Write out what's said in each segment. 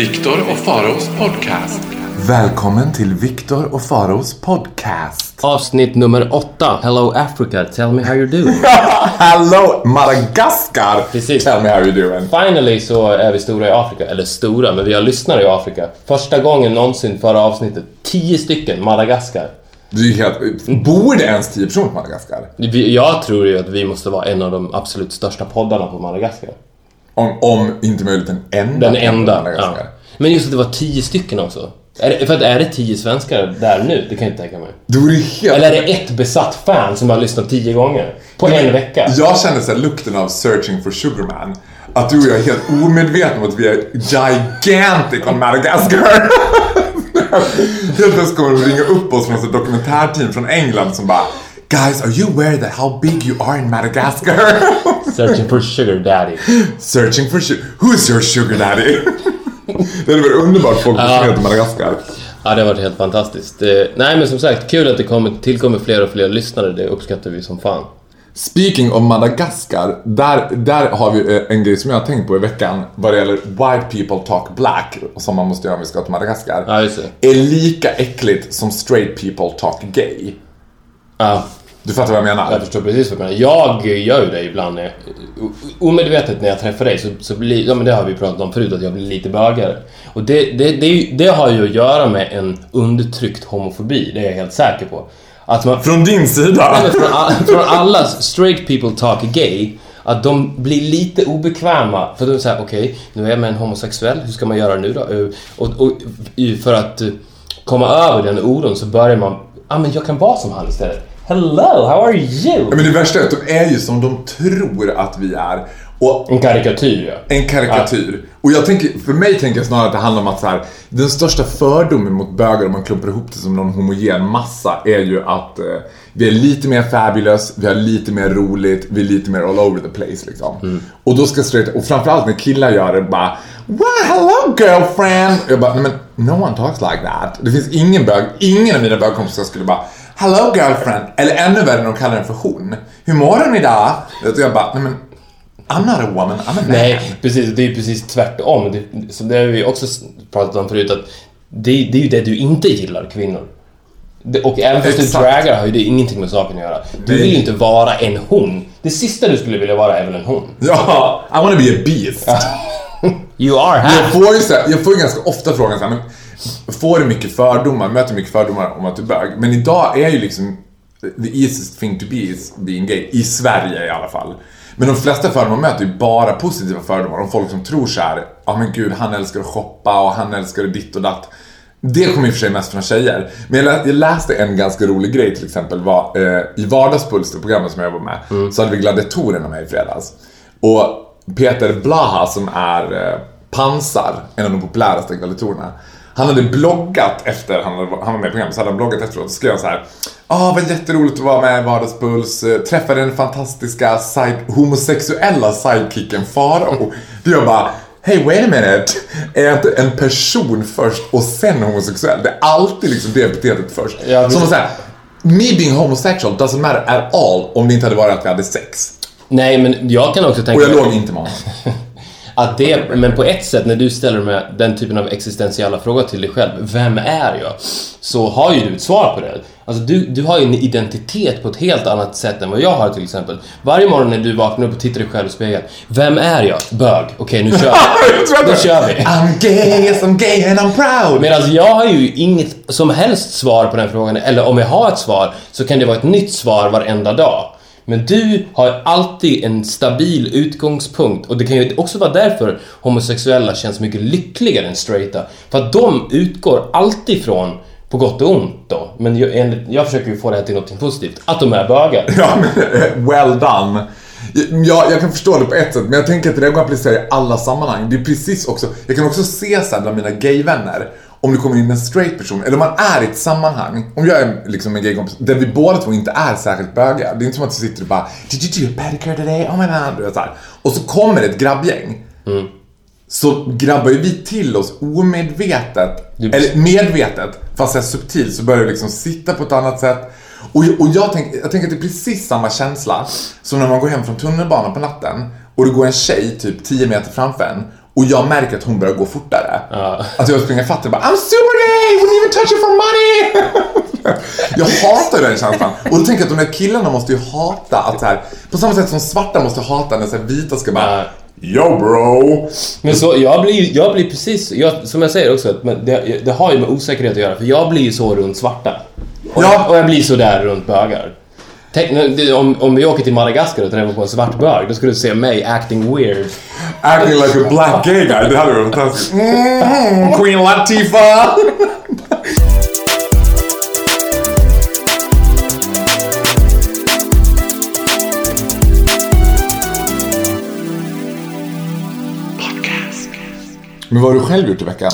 Viktor och Faraos podcast. Välkommen till Viktor och Faros podcast. Avsnitt nummer åtta. Hello Africa, tell me how you're doing. Hello Madagaskar! Precis. Tell me how you doing. Finally så är vi stora i Afrika. Eller stora, men vi har lyssnare i Afrika. Första gången någonsin förra avsnittet. Tio stycken Madagaskar. Du är helt... Bor det ens 10 personer på Madagaskar? Jag tror ju att vi måste vara en av de absolut största poddarna på Madagaskar. Om, om inte möjligt den enda. Den enda. Ja. Men just att det var tio stycken också. Är det, för att är det tio svenskar där nu? Det kan jag inte tänka mig. Det vore helt... Eller är det ett besatt fan som har lyssnat tio gånger? På en vecka? Jag känner så här lukten av Searching for Sugarman. Att du och jag är helt omedvetna om att vi är gigantic on Madagaskar. helt plötsligt kommer de ringa upp oss från ett dokumentärteam från England som bara Guys, are you aware that how big you are in Madagascar? Searching for sugar daddy. Searching for sugar. Who's your sugar daddy? det hade varit underbart folk som heter Madagaskar. Ja, det har varit helt fantastiskt. Eh, nej, men som sagt, kul att det kommer, tillkommer fler och fler lyssnare. Det uppskattar vi som fan. Speaking of Madagaskar, där, där har vi eh, en grej som jag har tänkt på i veckan vad det gäller White people talk black, som man måste göra om vi ska till Madagaskar. Ja, just det. Är lika äckligt som straight people talk gay. Ja, Du fattar vad jag menar? jag förstår precis vad du menar. Jag gör ju det ibland. När jag, o- omedvetet när jag träffar dig så, så blir, ja men det har vi pratat om förut, att jag blir lite bögare. Och det, det, det, det har ju att göra med en undertryckt homofobi, det är jag helt säker på. Att man, Från din sida? Nej, från, all, från alla straight people talk gay att de blir lite obekväma för de säger okej, nu är jag med en homosexuell, hur ska man göra nu då? Eh, Och, och för att eh, komma över den oron så börjar man, ja ah, men jag kan vara som han istället. Hello, how are you? Men det värsta är att de är ju som de tror att vi är. Och En karikatyr ja. En karikatyr. Och jag tänker, för mig tänker jag snarare att det handlar om att så här, den största fördomen mot bögar om man klumpar ihop det som någon homogen massa är ju att eh, vi är lite mer fabulous, vi har lite mer roligt, vi är lite mer all over the place liksom. Och då ska straight, och framförallt när killar gör det bara Wow, hello girlfriend! Jag bara, men no one talks like that. Det finns ingen bög, ingen av mina bögkompisar skulle bara Hello girlfriend! Eller ännu värre när de kallar den för hon. Hur mår hon idag? Och jag bara, nej men I'm not a woman, I'm a man. Nej, precis. Det är precis tvärtom. Det, så det har vi också pratat om förut att det, det är ju det du inte gillar, kvinnor. Det, och även fast du dragar har ju det ingenting med saken att göra. Du vill ju inte vara en hon. Det sista du skulle vilja vara är väl en hon? Ja, I wanna be a beast. You are Jag här! får ju så här, jag får ju ganska ofta frågan så här, men får du mycket fördomar, möter mycket fördomar om att du är bög? Men idag är ju liksom the easiest thing to be is being gay, i Sverige i alla fall. Men de flesta fördomar möter ju bara positiva fördomar om folk som tror så här, ja men gud, han älskar att shoppa och han älskar ditt och datt. Det kommer i och för sig mest från tjejer. Men jag, lä- jag läste en ganska rolig grej till exempel. Var, eh, I Vardagspuls, det programmet som jag var med, så hade vi gladiatorerna med i fredags. Och Peter Blaha som är eh, Pansar, en av de populäraste gladiatorerna. Han hade bloggat efter han, hade, han var med i programmet, så hade han bloggat efteråt och skrev han så här. Ah, vad jätteroligt att vara med i Vardagspuls. Eh, Träffade den fantastiska side, homosexuella sidekicken Farao. Då jag bara, Hey wait a minute! Är inte en person först och sen homosexuell? Det är alltid liksom det epitetet först. Ja, Som att säga, me being homosexual doesn't matter at all om det inte hade varit att vi hade sex. Nej, men jag kan också Och tänka jag mig låg inte med honom. att det, men på ett sätt när du ställer med den typen av existentiella frågor till dig själv, vem är jag? Så har ju du ett svar på det. Alltså du, du har ju en identitet på ett helt annat sätt än vad jag har till exempel. Varje morgon när du vaknar upp och tittar dig själv i spegeln, vem är jag? Bög. Okej, nu kör vi. Då kör vi. I'm gay, yes I'm gay and I'm proud. Medan jag har ju inget som helst svar på den frågan, eller om jag har ett svar så kan det vara ett nytt svar varenda dag. Men du har alltid en stabil utgångspunkt och det kan ju också vara därför homosexuella känns mycket lyckligare än straighta. För att de utgår alltid från På gott och ont då. Men jag, enligt- jag försöker ju få det här till något positivt. Att de är bögar. Ja, men well done. Ja, jag kan förstå det på ett sätt, men jag tänker att det där går att applicera i alla sammanhang. Det är precis också, jag kan också se så här bland mina gayvänner, om det kommer in en straight person, eller om man är i ett sammanhang, om jag är liksom en gaykompis, där vi båda två inte är särskilt bögar. Det är inte som att du sitter och bara Did you do a pedicure today? Oh my god. Vet, så här. Och så kommer ett grabbgäng. Så grabbar ju vi till oss omedvetet, Du- eller medvetet, fast så subtilt, så börjar vi liksom sitta på ett annat sätt. Och, och jag, tänk, jag tänker att det är precis samma känsla som när man går hem från tunnelbanan på natten och det går en tjej typ 10 meter framför en och jag märker att hon börjar gå fortare. Att jag springer ifatt och bara I'm super gay, wouldn't even touch you for money! jag hatar den känslan. Och då tänker jag att de här killarna måste ju hata att så här, på samma sätt som svarta måste hata när så här vita ska bara Ja. Yo bro! Men så, jag blir, jag blir precis, jag, som jag säger också, att men det, det har ju med osäkerhet att göra. För jag blir ju så runt svarta. Och, Ja. jag, och jag blir så där runt bögar. Tänk, om, om vi åker till Madagaskar och träffar på en svart bög, då skulle du se mig acting weird. Acting like a black gay guy, det hade varit fantastiskt. Mm, Queen Latifah! Men vad har du själv gjort i veckan?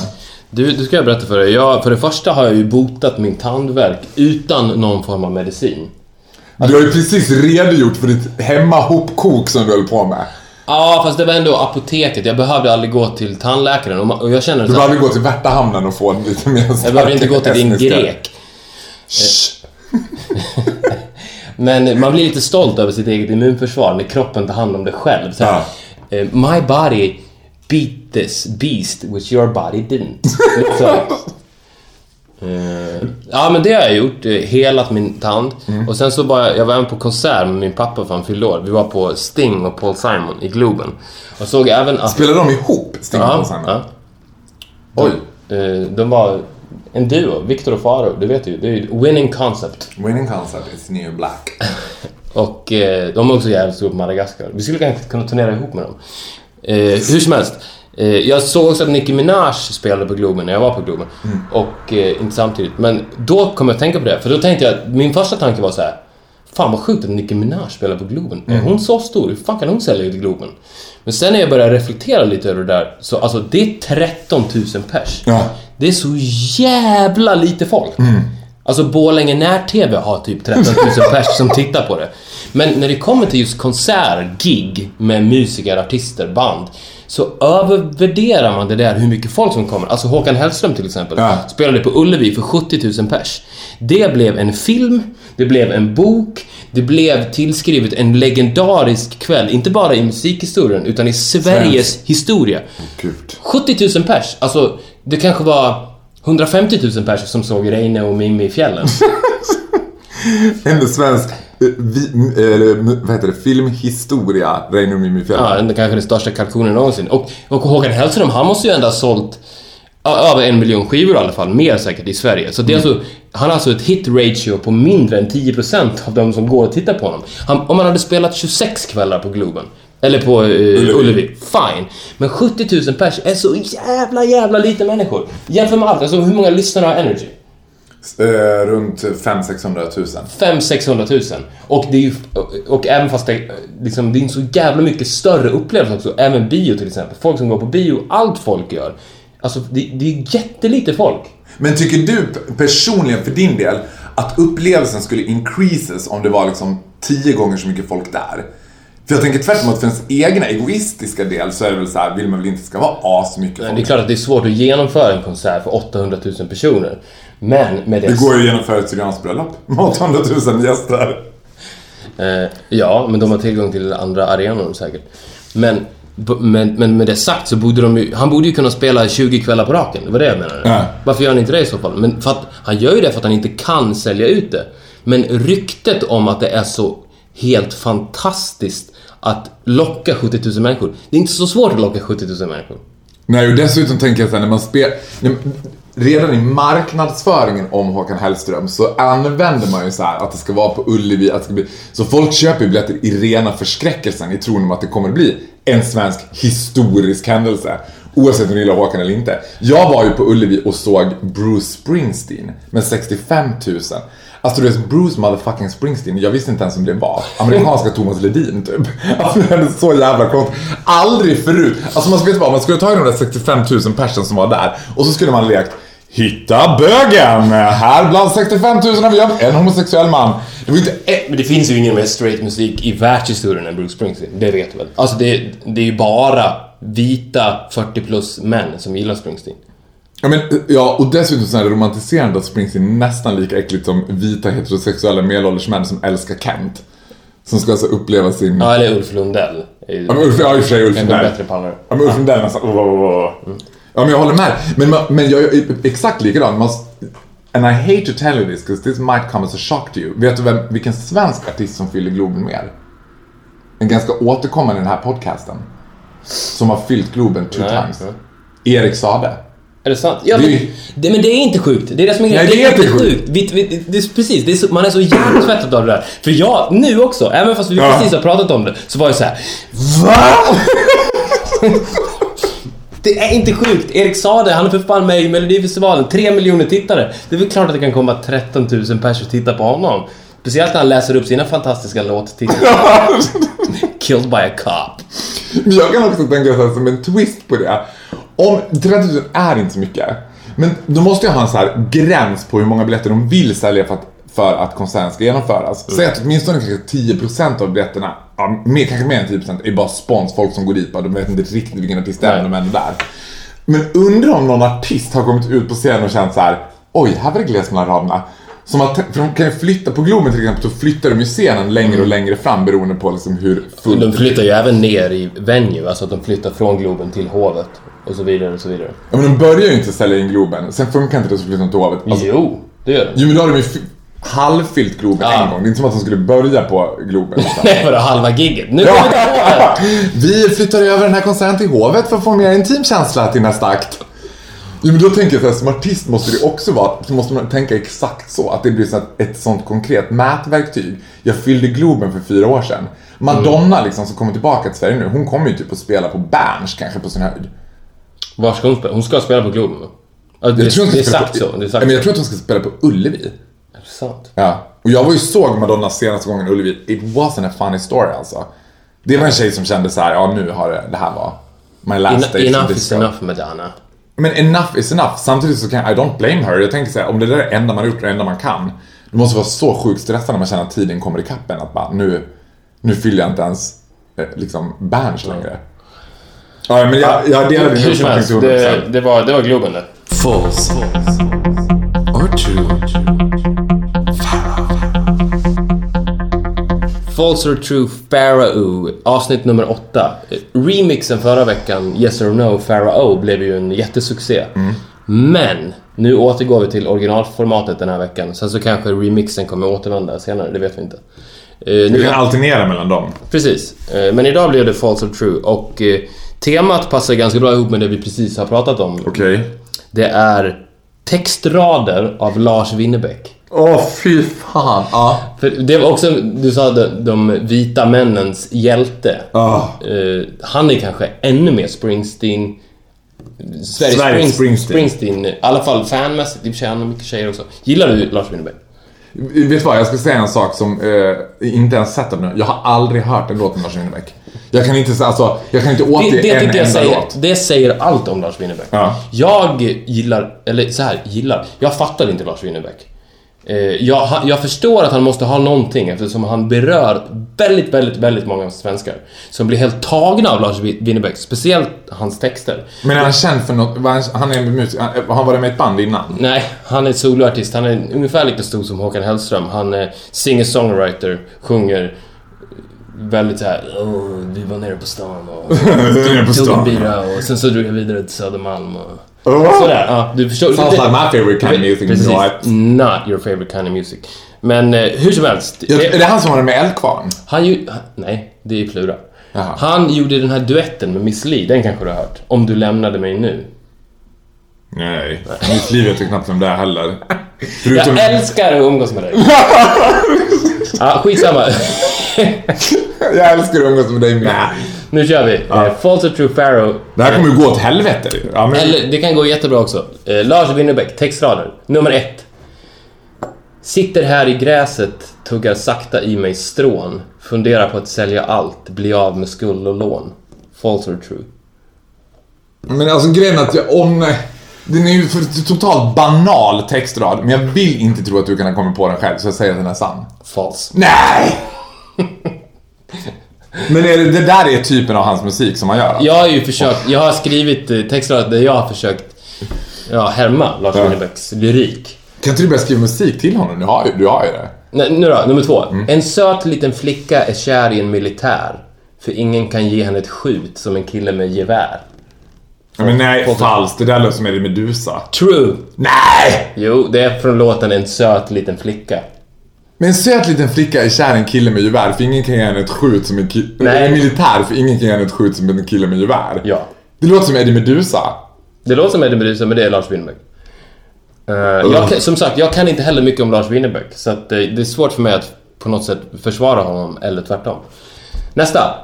Du, du ska jag berätta för dig. Jag, för det första har jag ju botat min tandvärk utan någon form av medicin. Du har ju precis redogjort för ditt hemmahopkok som du höll på med. Ja, fast det var ändå apoteket. Jag behövde aldrig gå till tandläkaren. Och, jag känner Du behöver här, gå till Värtahamnen och få en lite mer Jag behöver inte gå till din grek. Men man blir lite stolt över sitt eget immunförsvar när kroppen tar hand om det själv. Så här, eh, My body beat this beast which your body didn't. så, eh, ja men det har jag gjort, eh, helat min tand. Och sen så var jag, var även på konsert med min pappa för han fyllde år. Vi var på Sting och Paul Simon i Globen. Och såg även att... Spelar de ihop, Sting och Simon? ja. Oj. Eh, De var en duo, Victor och Faro, du vet ju. Det är ju winning concept. Winning concept is new black. Och eh, de är också jävligt stora på Madagaskar. Vi skulle kanske kunna turnera ihop med dem. Eh, hur som helst. Eh, jag såg också att Nicki Minaj spelade på Globen när jag var på Globen. Och eh, inte samtidigt. Men då kom jag att tänka på det. För då tänkte jag, min första tanke var så här. Fan vad sjukt att Nicki Minaj spelar på Globen. Är hon så stor? Hur fan kan hon sälja ut Globen? Men sen när jag började reflektera lite över det där. Så alltså det är 13 000 pers. Ja. Det är så jävla lite folk. Alltså Borlänge när-TV har typ 13 000 pers som tittar på det. Men när det kommer till just konsert, gig med musiker, artister, band. Så övervärderar man det där hur mycket folk som kommer. Alltså Håkan Hellström till exempel. Ja. Spelade på Ullevi för 70 000 pers. Det blev en film, det blev en bok, det blev tillskrivet en legendarisk kväll. Inte bara i musikhistorien, utan i Sveriges historia. Gud. 70 000 pers, alltså det kanske var 150 000 pers som såg Reine och Mimmi i fjällen. En svensk eh, vi, eller, vad heter det, filmhistoria, Mimmi Fjäll. Ja, den kanske den största kalkonen någonsin. Och, och Håkan Hellström, han måste ju ändå ha sålt över en miljon skivor i alla fall, mer säkert i Sverige. Så det är alltså, han har alltså ett hit ratio på mindre än 10% av de som går och tittar på honom. Han, om han hade spelat 26 kvällar på Globen, eller på eh, Ullevi. fine. Men 70 000 pers är så jävla, jävla lite människor. Jämför med allt, alltså hur många lyssnare har Energy? Eh, runt 500-600 000. 500 000 Och det är ju, och även fast det, liksom, det är en så jävla mycket större upplevelse också. Även bio till exempel. Folk som går på bio, allt folk gör. Alltså det, det är jättelite folk. Men tycker du personligen för din del att upplevelsen skulle increases om det var liksom tio gånger så mycket folk där? För jag tänker tvärtom att för ens egna egoistiska del så är det väl så här, vill man väl inte ska vara asmycket Det folk. är klart att det är svårt att genomföra en konsert för 800 000 personer. Men med det... Det går ju Syrianskt bröllop med 800 000 gäster. Eh, ja, men de har tillgång till andra arenor säkert. Men, men, men med det sagt så borde de ju, han borde ju kunna spela 20 kvällar på raken. Det var det jag menade. Ja. Varför gör han inte det i så fall? Men för att, han gör ju det för att han inte kan sälja ut det. Men ryktet om att det är så helt fantastiskt att locka 70 000 människor. Det är inte så svårt att locka 70 000 människor. Nej, och dessutom tänker jag så här, när man spelar... Redan i marknadsföringen om Håkan Hellström så använder man ju så här att det ska vara på Ullevi, att det ska bli... Så folk köper ju biljetter i rena förskräckelsen i tron om att det kommer bli en svensk historisk händelse. Oavsett om du gillar Håkan eller inte. Jag var ju på Ullevi och såg Bruce Springsteen med 65 000. Alltså du vet, Bruce motherfucking Springsteen, jag visste inte ens om det var. Amerikanska Thomas Ledin typ. Alltså det är så jävla konstigt. Aldrig förut. Alltså man ska veta vad, man skulle ta de där 65 000 personer som var där och så skulle man lekt Hitta bögen! Här bland 65 000 har vi en homosexuell man. Det inte. Men det finns ju ingen mer straight musik i världshistorien än Bruce Springsteen. Det vet du väl? Alltså det, det är ju bara vita 40 plus män som gillar Springsteen. Ja, men, ja, och dessutom så är det romantiserande att Springsteen är nästan lika äckligt som vita heterosexuella medelålders män som älskar Kent. Som ska alltså uppleva sin... Ja, eller Ulf Lundell. Ja, men Ulf, ja, i och för sig Ulf Lundell. bättre pallar. Ja, men Ulf Lundell nästan... Oh, oh, oh. Ja, men jag håller med. Men, men jag är exakt likadan. Man, and I hate to tell you this, because this might come as a shock to you. Vet du vem, vilken svensk artist som fyller Globen mer? En ganska återkommande i den här podcasten. Som har fyllt Globen two Nej. times. Erik Sade. Är det sant? Ja, Det men, det, men det är inte sjukt. Det är det som är grejen. Nej, det är inte sjukt. sjukt. Vi, vi, det är, precis, det är så, man är så hjärntvättad av det där. För jag, nu också, även fast vi Ja. precis har pratat om det, så var jag så här. VA? Det är inte sjukt. Erik sa det, han är för fan med i Melodifestivalen. Tre miljoner tittare. Det är väl klart att det kan komma 13 000 personer och titta på honom. Speciellt när han läser upp sina fantastiska låttitlar. Killed by a cop. Men jag kan också tänka så här, som en twist på det. Om 30 000 är inte så mycket. Men då måste jag ha en så här gräns på hur många biljetter de vill sälja för att, för att konserten ska genomföras. Säg att åtminstone kanske 10% av biljetterna, ja, mer, kanske mer än 10% är bara spons, folk som går dit bara, de vet inte riktigt vilken artist det är, men de är ändå där. Men undrar om någon artist har kommit ut på scenen och känt så här: oj, här var det glest mellan raderna. Som att, för de kan ju flytta, på Globen till exempel, så flyttar de ju scenen längre och längre fram beroende på liksom hur fullt De flyttar ju även ner i venue, alltså att de flyttar från Globen till Hovet. Och så vidare och så vidare. Ja, men de börjar ju inte sälja in Globen. Sen funkar inte det så flyttar de till Hovet. Alltså, Jo, det gör de. jo, men då har de ju halvfyllt Globen Ja. en gång. Det är inte som att de skulle börja på Globen. Nej, vadå halva gigget? Nu kommer Hovet! Vi flyttar över den här konserten till Hovet för att få en mer intim känsla till nästa akt. Jo, men då tänker jag så här, som artist måste det också vara, så måste man tänka exakt så. Att det blir så ett sånt konkret mätverktyg. Jag fyllde Globen för fyra år sedan. Madonna liksom, som kommer tillbaka till Sverige nu, hon kommer ju typ att spela på Berns kanske på sin höjd. Var ska hon spela? Hon ska spela på Globen va? Ja, det, Jag tror hon det är sagt på, så. Det är Ja, sagt men jag tror att hon ska spela på Ullevi. Sant? Ja. Och jag var ju såg Madonna senaste gången Ullevi. It wasn't a funny story alltså. Det var en tjej som kände så här, ja nu har det, det här var my last En, station enough is enough Madonna. Men enough is enough. Samtidigt så kan I don't blame her. Jag tänker så här, om det där är det enda man har gjort och det enda man kan. Det måste vara så sjukt stressande när man känner att tiden kommer ikapp en. Att bara, nu, nu fyller jag inte ens eh, liksom Berns längre. Ja, men jag, jag delar din uppfattning det, 100%. det, var, det var Globen det. False. Or true. False or true Pharaoh, avsnitt nummer åtta. Remixen förra veckan, Yes or No Pharaoh, blev ju en jättesuccé. Men, nu återgår vi till originalformatet den här veckan. Sen så kanske remixen kommer återvända senare, det vet vi inte. Vi nu, kan alternera mellan dem. precis. Eh, men idag blev det False or true och eh, temat passar ganska bra ihop med det vi precis har pratat om. Okej. Det är textrader av Lars Winnerbäck. Åh, fy fan. Ja. För det var också, du sa de, de vita männens hjälte. Ah. Eh, han är kanske ännu mer Springsteen... Sveriges Spring, Springsteen. Springsteen. I alla fall fanmässigt. I och för sig, han har mycket tjejer också. Gillar du Lars Winnerbäck? Vet du vad, jag ska säga en sak som eh, inte ens sett nu. Jag har aldrig hört en låt med Lars Winnerbäck. Jag kan inte, säga- alltså, jag kan inte återge Det, det en enda säger, låt. det säger allt om Lars Winnerbäck. Ja. Jag gillar, eller så här, gillar. Jag fattar inte Lars Winnerbäck. Eh, jag, jag förstår att han måste ha någonting eftersom han berör väldigt, väldigt, väldigt många svenskar som blir helt tagna av Lars Winnerbäck, speciellt hans texter. Men är han känd för något? Han, är en musik, han, har han varit med i ett band innan? Nej, han är soloartist. Han är ungefär lika stor som Håkan Hellström. Han är singer-songwriter, sjunger väldigt såhär "Åh, vi var nere på stan och tog stan. en bira och sen så drog jag vidare till Södermalm och Oh. sådär. Ja, du förstår. Sounds like my favorite kind of music. Precis. Not your favorite kind of music. Men eh, hur som helst. Ja, det- är det han som var med Eldkvarn? han ju, nej, det är Plura. Jaha. Han gjorde den här duetten med Miss Li, den kanske du har hört? Om du lämnade mig nu. Nej, mitt liv vet jag knappt om det är heller. Förutom... Jag älskar att umgås med dig. ja, skitsamma. jag älskar att umgås med dig med. Nu kör vi. Ja. Eh, False or true Pharaoh. Det här kommer ju gå åt helvete. Ja, men... Eller det kan gå jättebra också. Eh, Lars Winnerbäck, textrader. Nummer ett. Sitter här i gräset, tuggar sakta i mig strån. Funderar på att sälja allt, bli av med skuld och lån. False or true? Men alltså grejen att jag, om... Den är ju för totalt banal textrad, men jag vill inte tro att du kan ha kommit på den själv, så jag säger att den är sann. False. Nej! men är det, det där är typen av hans musik som han gör? Jag har ju försökt, jag har skrivit eh, textrader där jag har försökt ja, härma Lars Ja. Winnerbäcks lyrik. Kan inte du börja skriva musik till honom? Du har ju, du har ju det. Nej, nu då, nummer två. Mm. En söt liten flicka är kär i en militär. För ingen kan ge henne ett skjut som en kille med gevär. Ja, men nej, falskt. Det där låter som Eddie Meduza. True! Nej! Jo, det är från låten En söt liten flicka. Men en söt liten flicka är kär i en kille med gevär, för ingen kan ge henne ett skjut som en kille... Nej. En militär, för ingen kan ge henne ett skjut som en kille med gevär. Ja. Det låter som Eddie Meduza. Det låter som Eddie Meduza, men det är Lars Winnerbäck. Eh, jag, som sagt, jag kan inte heller mycket om Lars Winnerbäck, så att, eh, det är svårt för mig att på något sätt försvara honom, eller tvärtom. Nästa.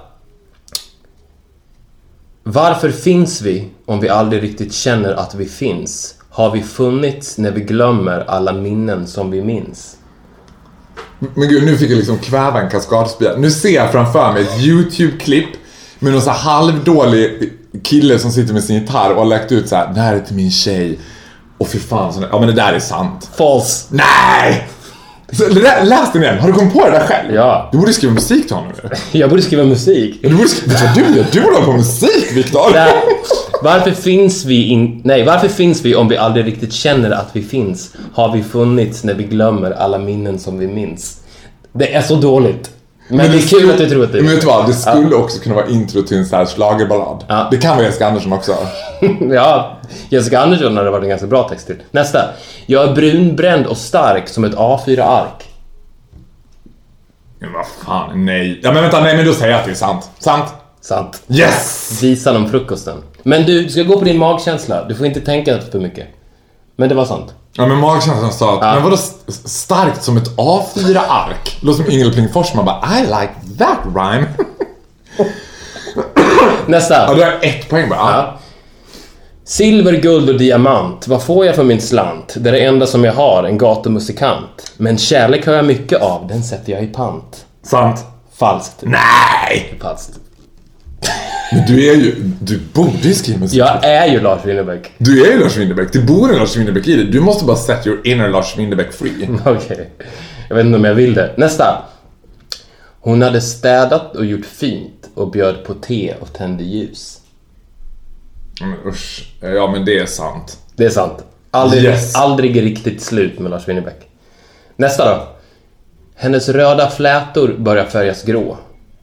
Varför finns vi om vi aldrig riktigt känner att vi finns? Har vi funnits när vi glömmer alla minnen som vi minns? Men gud, nu fick jag liksom kväva en kaskadspya. Nu ser jag framför mig ett YouTube-klipp med någon så halvdålig kille som sitter med sin gitarr och har lagt ut så här: det här är till min tjej. Och fy fan, sån ja men det där är sant. False! Nej! Så, lä- läs den igen, har du kommit på det där själv? Ja. Du borde skriva musik till honom. Jag borde skriva musik. Du borde skriva, vet du vad du gör? Du borde hålla på med musik, Viktor! Varför finns vi in... Nej, varför finns vi om vi aldrig riktigt känner att vi finns? Har vi funnits när vi glömmer alla minnen som vi minns? Det är så dåligt. Men, det är kul att du tror att det är Men vet du vad? Det skulle också kunna vara intro till en sån här schlagerballad. Ja. Det kan vara Jessica Andersson också. Ja, Jessica Andersson hade varit en ganska bra text till. Nästa. Jag är brunbränd och stark som ett A4-ark. Men vad fan, nej. Ja men vänta, nej men då säger jag att det är sant. Sant? Sant. Yes! Visan om frukosten. Men du ska gå på din magkänsla. Du får inte tänka för mycket. Men det var sant. Ja men magkänslan sa att, Ja. men vadå st- starkt som ett A4-ark? Låter som Ingel Pling Forsman bara, I like that rhyme. Nästa. Ja, du har ett poäng bara. Ja. Silver, guld och diamant, vad får jag för min slant? Det är det enda som jag har, en gatumusikant. Men kärlek har jag mycket av, den sätter jag i pant. Sant. Falskt. Nej! Falskt. Men du är ju, du borde ju skriva musik. Jag är ju Lars Winnerbäck. Du är ju Lars Winnerbäck, det bor en Lars Winnerbäck i dig. Du måste bara set your inner Lars Winnerbäck free. Okej. Jag vet inte om jag vill det. Nästa. Hon hade städat och gjort fint och bjöd på te och tände ljus. Men usch. Ja men det är sant. Det är sant. Aldrig, Yes. aldrig riktigt slut med Lars Winnerbäck. Nästa då. Hennes röda flätor börjar färgas grå.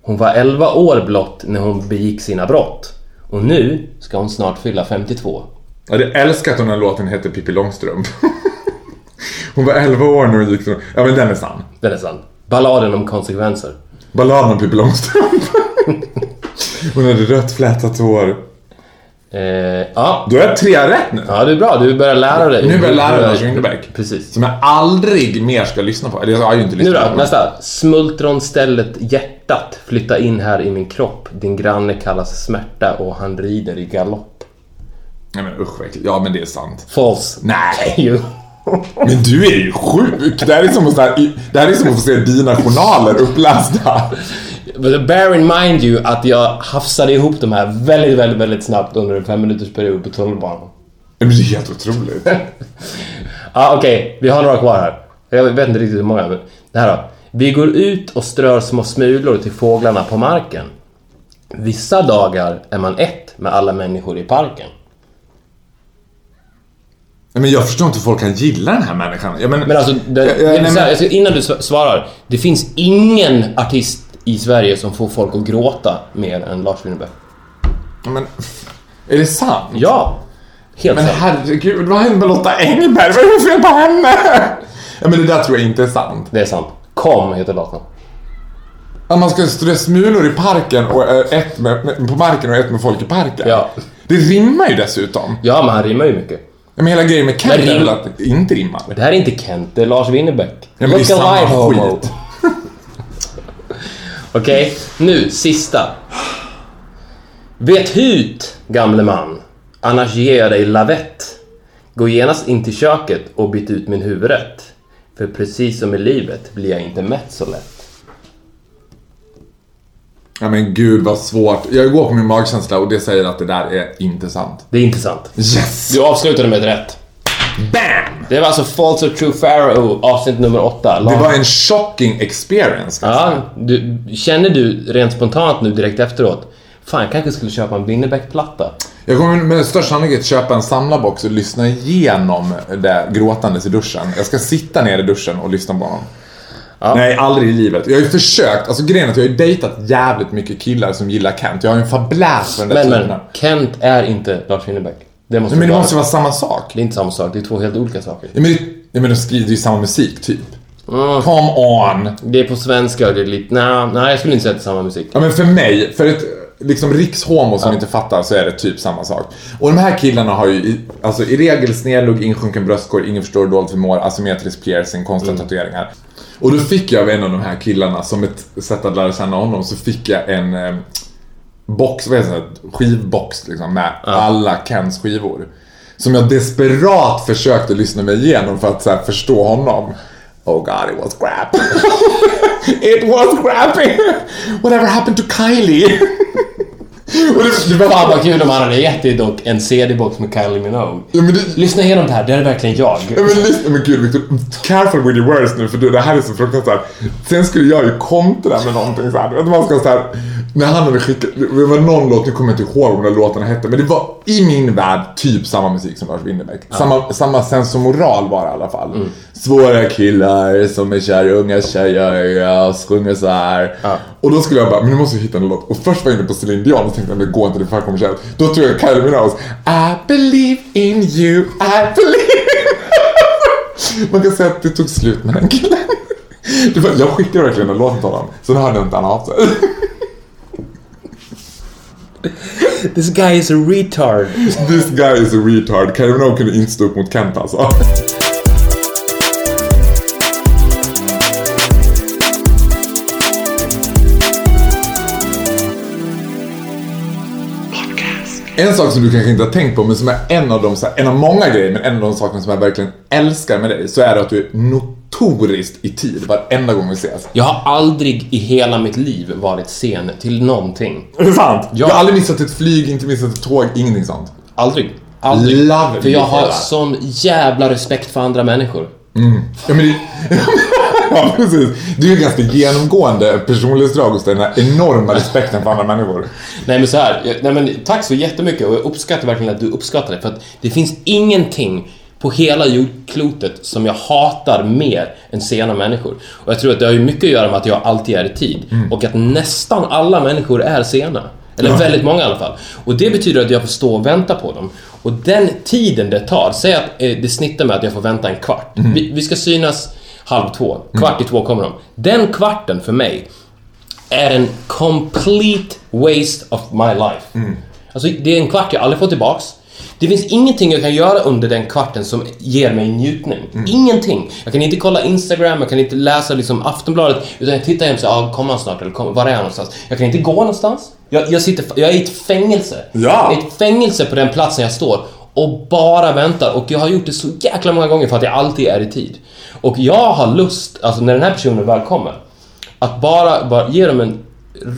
Hon var 11 år blott när hon begick sina brott. Och nu ska hon snart fylla 52. Jag hade älskat om den här låten hette Pippi Långstrump. Hon var 11 år när hon gick så... Ja men den är sann. Den är sann. Balladen om konsekvenser. Balladen om Pippi Långstrump. Hon hade rött flätat hår. Eh, ja. Då jag tre rätt nu. ja, du är bra. Du börjar lära dig. Nu börjar jag lära mig Lars Winnerbäck. Precis. Som jag aldrig mer ska lyssna på. Eller jag har ju inte Nu lyssnat då, på nästa. Smultronstället hjärtat. Flytta in här i min kropp. Din granne kallas smärta och han rider i galopp. Nej men usch äckligt. Ja men det är sant. False. Nej! Jo. Men du är ju sjuk! Det här är som att, det här är som att få se dina journaler upplästa. Bear in mind you att jag hafsade ihop de här väldigt, väldigt, väldigt snabbt under en fem minuters period på tunnelbanan. Men det är helt otroligt. Ja, okej. Vi har några kvar här. Jag vet inte riktigt hur många. Men det här då. Vi går ut och strör små smulor till fåglarna på marken. Vissa dagar är man ett med alla människor i parken. Men jag förstår inte hur folk kan gilla den här människan. Ja, men, Men alltså, det, Ja, ja, det, nej, så här, men- alltså, innan du sv- svarar. Det finns ingen artist i Sverige som får folk att gråta mer än Lars Winnerbäck. Ja, men, är det sant? Ja! Helt Men sant. herregud, vad hände med Lotta Engberg? Vad är det fel på henne? Ja men det där tror jag inte är sant. Det är sant. Kom heter låten. Att man ska strö smulor i parken och eh, ett med, på marken och ett med folk i parken. Ja. Det rimmar ju dessutom. Ja, men han rimmar ju mycket. Ja, Men hela grejen med Kent är väl att det inte rimmar. Men det här är inte Kent, det är Lars Winnerbäck. men det är samma skit. Okej, nu sista. Vet hut, gamle man, annars ger jag dig lavett. Gå genast in till köket och byt ut min huvudrätt. För precis som i livet blir jag inte mätt så lätt. Ja men gud vad svårt. Jag går på min magkänsla och det säger att det där är inte sant. Det är inte sant. Yes! Du avslutade med ett rätt. Bam! Det var alltså False or True Pharaoh, avsnitt nummer åtta. Det var en shocking experience. Ja, du, känner du rent spontant nu direkt efteråt Fan, jag kanske skulle köpa en Winnerbäck-platta. Jag kommer med största sannolikhet köpa en samlarbox och lyssna igenom det gråtandes i duschen. Jag ska sitta ner i duschen och lyssna på honom. Nej, aldrig i livet. Jag har ju försökt, alltså grejen är att jag har ju dejtat jävligt mycket killar som gillar Kent. Jag har ju en fabläs för den där Men, typen men, Kent är inte Lars Winnerbäck. Det måste Men det vara- måste vara samma sak. Det är inte samma sak, det är två helt olika saker. Ja, men, det, ja, men de skriver ju samma musik, typ. Mm. Come on! Det är på svenska det är lite... Nej, nej jag skulle inte säga att det är samma musik. Ja men för mig, för ett liksom rikshomo som inte fattar så är det typ samma sak. Och de här killarna har ju alltså, i regel snedlugg, insjunken bröstkorg, ingen förstår dåligt förmår, asymmetrisk piercing, konstiga tatueringar. Och då fick jag av en av de här killarna, som ett sätt att lära känna honom, så fick jag en eh, box, vad heter det, skivbox liksom med alla Kens skivor. Som jag desperat försökte lyssna mig igenom för att här, förstå honom. Oh god, it was crap. it was crappy. Whatever happened to Kylie? Och det, det var Fan vad kul om han hade gett dig dock en CD-box med Kylie Minogue. Ja, det, Lyssna igenom det här, det är verkligen jag. Ja, men lyssna, men gud Victor, careful with your words nu för du, det här är så fruktansvärt. Sen skulle jag ju kontra med någonting såhär. Vet, man ska såhär, när han hade skickat, det var någon låt, nu kommer jag inte ihåg vad den låtarna hette, men det var i min värld typ samma musik som Lars Winnerbäck. Samma, samma sensomoral var det i alla fall. Svåra killar som är kära i unga tjejer, jag sjunger så här. Och då skulle jag bara, men nu måste jag hitta en låt. Och först var jag inne på Celine Dion och tänkte, men det går inte, det är för kommersiellt. Då tror jag Kylie Minogue, I believe in you, I believe man kan säga att det tog slut med den killen. Var, jag skickade verkligen en låt till honom, sen hörde inte han av sig. This guy is a retard. This guy is a retard. Kylie Minogue kunde inte stå upp mot Kent alltså. En sak som du kanske inte har tänkt på, men som är en av de, en av många grejer, men en av de sakerna som jag verkligen älskar med dig, så är det att du är notoriskt i tid varenda gång vi ses. Jag har aldrig i hela mitt liv varit sen till någonting. Är det sant? Ja. Jag har aldrig missat ett flyg, inte missat ett tåg, ingenting sånt. Aldrig. Aldrig. Love För jag har sån jävla respekt för andra människor. Ja, men det... ja, precis. Det är ju ganska genomgående personlighetsdrag hos dig, den här enorma respekten för andra människor. Nej men så här, nej men tack så jättemycket och jag uppskattar verkligen att du uppskattar det för att det finns ingenting på hela jordklotet som jag hatar mer än sena människor. Och jag tror att det har ju mycket att göra med att jag alltid är i tid och att nästan alla människor är sena. Eller väldigt många i alla fall. Och det betyder att jag får stå och vänta på dem. Och den tiden det tar, säg att eh, det snittar med att jag får vänta en kvart. Vi, vi ska synas halv två, kvart i två kommer de. Den kvarten för mig är en complete waste of my life. Alltså, det är en kvart jag aldrig får tillbaks. Det finns ingenting jag kan göra under den kvarten som ger mig njutning. Ingenting. Jag kan inte kolla Instagram, jag kan inte läsa liksom Aftonbladet, utan jag tittar hem och säger ah, kommer han snart eller kom, var är han någonstans? Jag kan inte gå någonstans. Jag, jag, sitter, jag är i ett fängelse. Ja. Jag är i ett fängelse på den platsen jag står och bara väntar. Och jag har gjort det så jäkla många gånger för att jag alltid är i tid. Och jag har lust, alltså när den här personen väl kommer, att bara, bara ge dem en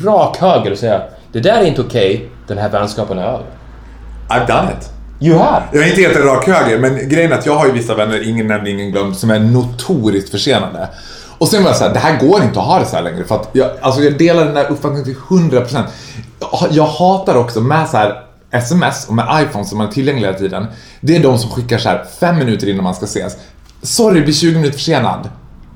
rak höger och säga det där är inte okej, den här vänskapen är över. I've done it. You have. Jag är inte helt en rak höger, men grejen är att jag har ju vissa vänner, ingen nämnd, ingen glömd, som är notoriskt försenade. Och sen var jag såhär, det här går inte att ha det så här längre. För att jag, alltså jag delar den där uppfattningen till 100%. Jag, jag hatar också med så här sms och med iPhone som man är tillgängliga hela tiden. Det är de som skickar så här fem minuter innan man ska ses. Sorry, blir 20 minuter försenad.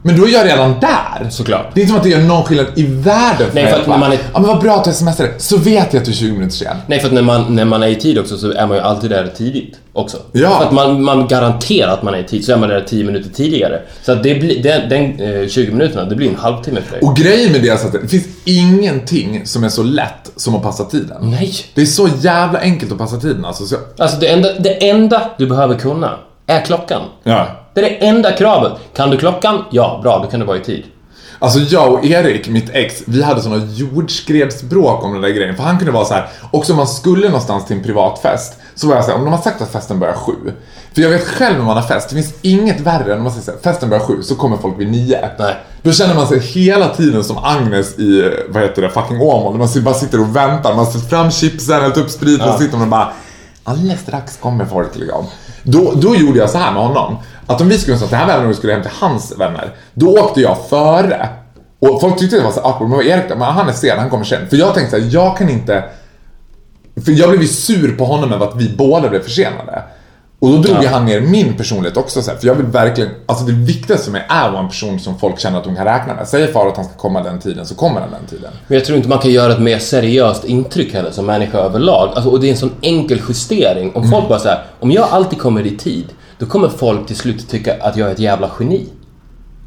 Men då är jag redan där. Såklart. Det är inte som att det gör någon skillnad i världen Nej, mig för att när man är- Ja men vad bra att du smsade. Så vet jag att du är 20 minuter sen. Nej, för att när man, när man är i tid också så är man ju alltid där tidigt också. Ja. För att man, man garanterar att man är i tid, så är man där 10 minuter tidigare. Så att det blir, den, den eh, 20 minuterna, det blir en halvtimme för dig. Och grejen med det är att det finns ingenting som är så lätt som att passa tiden. Nej! Det är så jävla enkelt att passa tiden alltså. Så, Alltså det enda, det enda du behöver kunna är klockan. ja. Det är det enda kravet. Kan du klockan? Ja, bra, då kan du vara i tid. Alltså jag och Erik, mitt ex, vi hade såna jordskredsbråk om den där grejen. För han kunde vara så här, också om man skulle någonstans till en privatfest, så var jag så här, om de har sagt att festen börjar sju. För jag vet själv när man har fest, det finns inget värre än om man säger så här, festen börjar sju, så kommer folk vid nio. Nej. Då känner man sig hela tiden som Agnes i, vad heter det, fucking Åmål. Man bara sitter och väntar, man sätter fram chipsen, hällt upp spriten och sitter man och bara Alldeles strax kommer folk liksom. Då, då gjorde jag så här med honom. Att om vi skulle någonstans, det här var även om vi skulle hem till hans vänner. Då åkte jag före. Och folk tyckte det var så awkward, men Erik då? Men han är sen, han kommer sen. För jag tänkte så här, jag kan inte... För jag blev ju sur på honom över att vi båda blev försenade. Och då drog Ja. han ner min personlighet också så här, för jag vill verkligen, alltså det viktigaste för mig är att vara en person som folk känner att de kan räkna med. Säger far att han ska komma den tiden så kommer han den tiden. Men jag tror inte man kan göra ett mer seriöst intryck heller som människa överlag. Alltså, och det är en sån enkel justering. Om folk bara säger om jag alltid kommer i tid, då kommer folk till slut tycka att jag är ett jävla geni.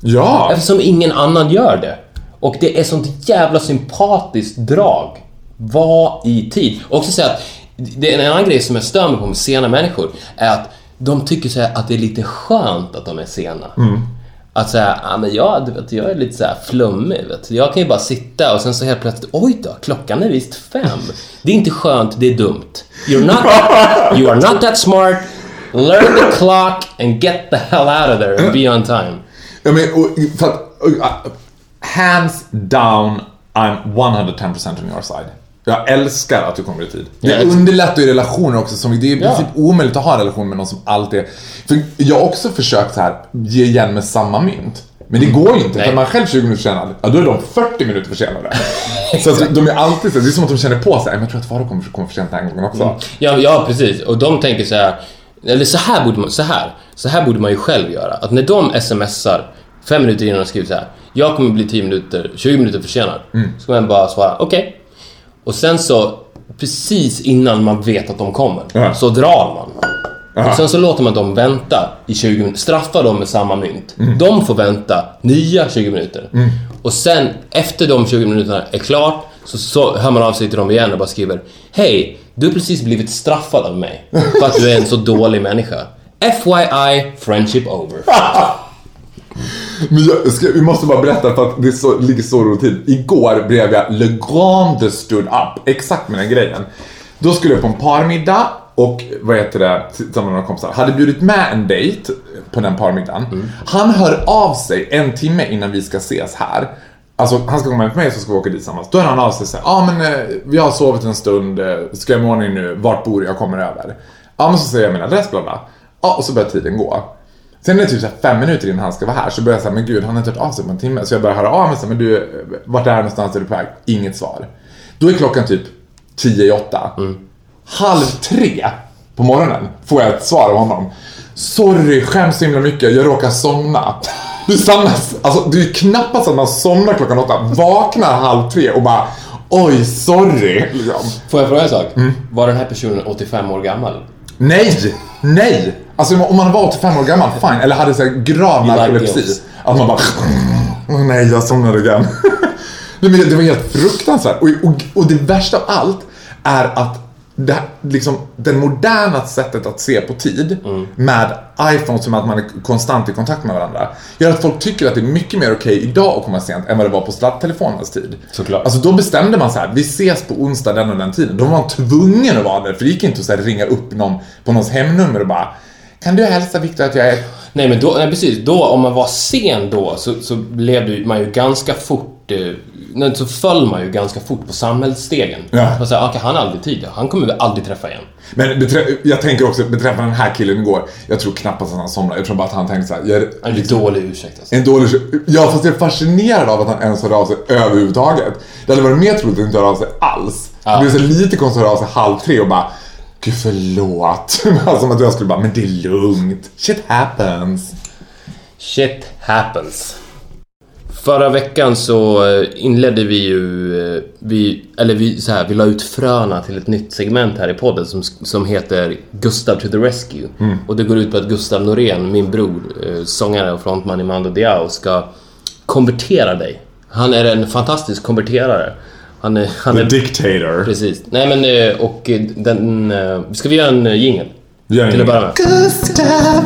Ja! Eftersom ingen annan gör det. Och det är sånt jävla sympatiskt drag. Var i tid. Och också säga att det är en annan grej som jag stör mig på med sena människor är att de tycker så här att det är lite skönt att de är sena. Att säga, ja men jag, du vet, jag är lite så här flummig. Vet. Jag kan ju bara sitta och sen så helt plötsligt, oj då, klockan är visst fem. Det är inte skönt, det är dumt. You're not, you are not that smart. Learn the clock and get the hell out of there and be on time. Ja, men, och, för att, och, hands down, I'm 110% on your side. Jag älskar att du kommer i tid. Det ex- underlättar ju relationer också. Som, det är i princip omöjligt att ha en relation med någon som alltid är... För jag har också försökt så här, ge igen med samma mynt. Men det går ju inte, för man själv 20 minuter försenad, ja då är de 40 minuter försenade. så att de är alltid så, det är som att de känner på sig, jag tror att Farao kommer komma för sent den här gången också. Ja, ja, precis. Och de tänker så här, eller så här borde man, så här, så här borde man ju själv göra. Att när de smsar fem minuter innan de skriver så här, jag kommer bli 10 minuter, 20 minuter försenad. Så ska man bara svara, okej. Och sen så, precis innan man vet att de kommer, Ja. så drar man. Och sen så låter man dem vänta i 20 minuter, straffar dem med samma mynt. De får vänta nya 20 minuter. Och sen, efter de 20 minuterna är klart, så, så hör man av sig till dem igen och bara skriver Hej, du har precis blivit straffad av mig för att du är en så dålig människa. FYI, friendship over. Men jag ska, vi måste bara berätta för att det så, ligger så roligt till. Igår blev jag Le Grande stood up, exakt med den grejen. Då skulle jag på en parmiddag och vad heter det, tillsammans med några kompisar. Hade bjudit med en dejt på den parmiddagen. Han hör av sig en timme innan vi ska ses här. Alltså han ska komma hem till mig så ska vi åka dit tillsammans. Då hör han av sig säger, ja men eh, vi har sovit en stund, eh, ska jag i ordning nu, vart bor? Jag kommer över. Ja men så säger jag min adress bla bla. Ja och så börjar tiden gå. Sen är det typ så fem minuter innan han ska vara här så börjar jag säga, men gud han har inte hört av sig på en timme. Så jag börjar höra av mig så men du, vart är någonstans, är du på väg? Inget svar. Då är klockan typ tio i åtta. Halv tre på morgonen får jag ett svar av honom. Sorry, skäms så himla mycket, jag råkar somna. Det är, samma, alltså, det är ju knappast att man somnar klockan åtta, vaknar halv tre och bara Oj, sorry. Liksom. Får jag fråga en sak? Var den här personen 85 år gammal? Nej! Nej! Alltså om man var 85 år gammal, fine. Eller hade så här grav narkolepsi. Att man bara... Nej, jag somnade igen. Det var helt fruktansvärt. Och, och, och det värsta av allt är att det, liksom, det moderna sättet att se på tid Mm. med iPhone som att man är konstant i kontakt med varandra gör att folk tycker att det är mycket mer okej idag att komma sent än vad det var på sladdtelefonernas tid. Såklart. Alltså då bestämde man så här, vi ses på onsdag den och den tiden. Då var man tvungen att vara där, för det gick inte att så här, ringa upp någon på någons hemnummer och bara Kan du hälsa Viktor att jag är... Nej men då, nej, precis, då om man var sen då så, så blev man ju ganska fort, eh, nej, så föll man ju ganska fort på samhällsstegen. Ja. Här, okej, han har aldrig tid, han kommer vi aldrig träffa igen. Men jag tänker också beträffande den här killen igår, jag tror knappast att han somnade. Jag tror bara att han tänkte så här, jag, en dålig ursäkt alltså. En dålig... Ja, fast jag är fascinerad av att han ens hörde av sig överhuvudtaget. Det hade varit mer troligt att inte höra av sig alls. Ja. Det blev så lite konstigt att höra av sig halv tre och bara Gud förlåt. Som att jag skulle bara, men det är lugnt. Shit happens. Shit happens. Förra veckan så eh, inledde vi ju, eh, vi, eller vi, så här, vi la ut fröna till ett nytt segment här i podden som, som heter Gustav to the Rescue. Och det går ut på att Gustav Norén, min bror, eh, sångare och frontman i Mando Diao, ska konvertera dig. Han är en fantastisk konverterare. Han är... Han The är dictator. precis. Nej men, och den... Ska vi göra en jingel? Gör en Till att jingel. börja med. Gustav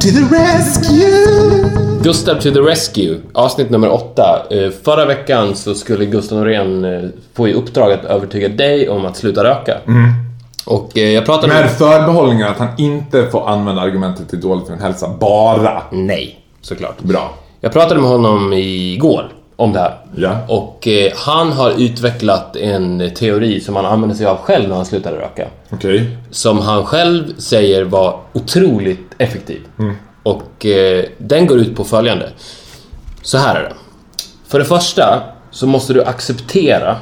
to the rescue. Gustav to the Rescue, avsnitt nummer åtta. Eh, Förra veckan så skulle Gustav Norén eh, få i uppdrag att övertyga dig om att sluta röka. Och eh, jag pratade Med förbehållningen att han inte får använda argumentet till dåligt för en hälsa, bara. Nej, såklart. Bra. Jag pratade med honom igår om det här. Ja. Och eh, han har utvecklat en teori som han använde sig av själv när han slutade röka. Okej. Som han själv säger var otroligt effektiv. Och eh, den går ut på följande. Så här är det. För det första så måste du acceptera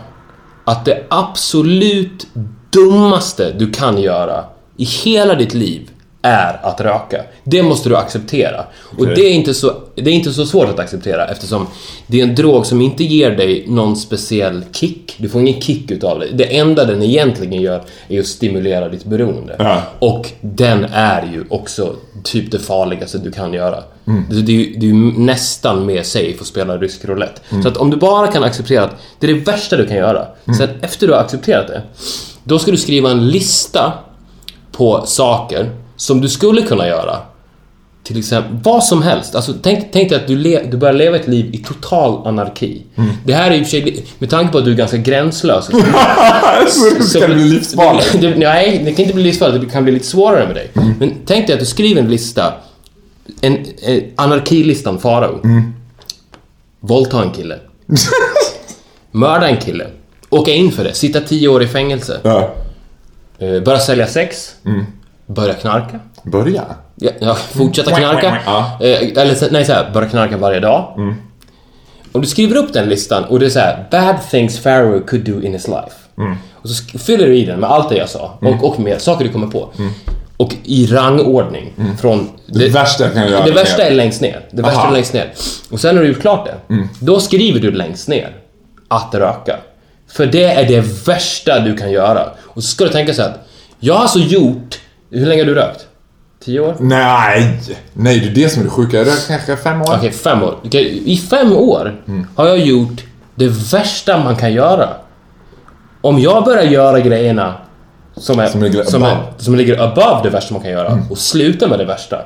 att det absolut dummaste du kan göra i hela ditt liv är att röka. Det måste du acceptera. Och det är, inte så, det är inte så svårt att acceptera eftersom det är en drog som inte ger dig någon speciell kick. Du får ingen kick utav det. Det enda den egentligen gör är att stimulera ditt beroende. Ja. Och den är ju också typ det farligaste du kan göra. Det, det, är ju- nästan mer safe att spela rysk roulette. Så att om du bara kan acceptera att det är det värsta du kan göra. Sen efter du har accepterat det, då ska du skriva en lista på saker som du skulle kunna göra. Till exempel vad som helst. Alltså, tänk, tänk dig att du, le, du börjar leva ett liv i total anarki. Det här är i och för sig, med tanke på att du är ganska gränslös. Så det kan bli livsfarligt. Det, nej, det kan inte bli livsfarligt. Det kan bli lite svårare med dig. Men tänk dig att du skriver en lista. En, en anarkilistan Farao. Våldta en kille. Mörda en kille. Åka in för det. Sitta tio år i fängelse. Ja. Eh, Börja sälja sex. Börja knarka. Börja. Ja, ja, fortsätta knarka. Ja. Eh, eller nej, så här, börja knarka varje dag. Om du skriver upp den listan och det är så här, bad things Pharaoh could do in his life. Och så fyller du i den med allt det jag sa och, och med saker du kommer på. Och i rangordning. Från Det värsta jag kan göra Det är- värsta är längst ner. Det värsta Aha. är längst ner. Och sen när du gjort klart det, då skriver du längst ner att röka. För det är det värsta du kan göra. Och så ska du tänka så här att jag har alltså gjort... Hur länge har du rökt? Tio år? Nej! Nej, det är det som är det sjuka. Jag rökt kanske fem år. Okej, fem år. I fem år Mm. har jag gjort det värsta man kan göra. Om jag börjar göra grejerna som, är, Som ligger som, är, above. Mm. som ligger above det värsta man kan göra och slutar med det värsta.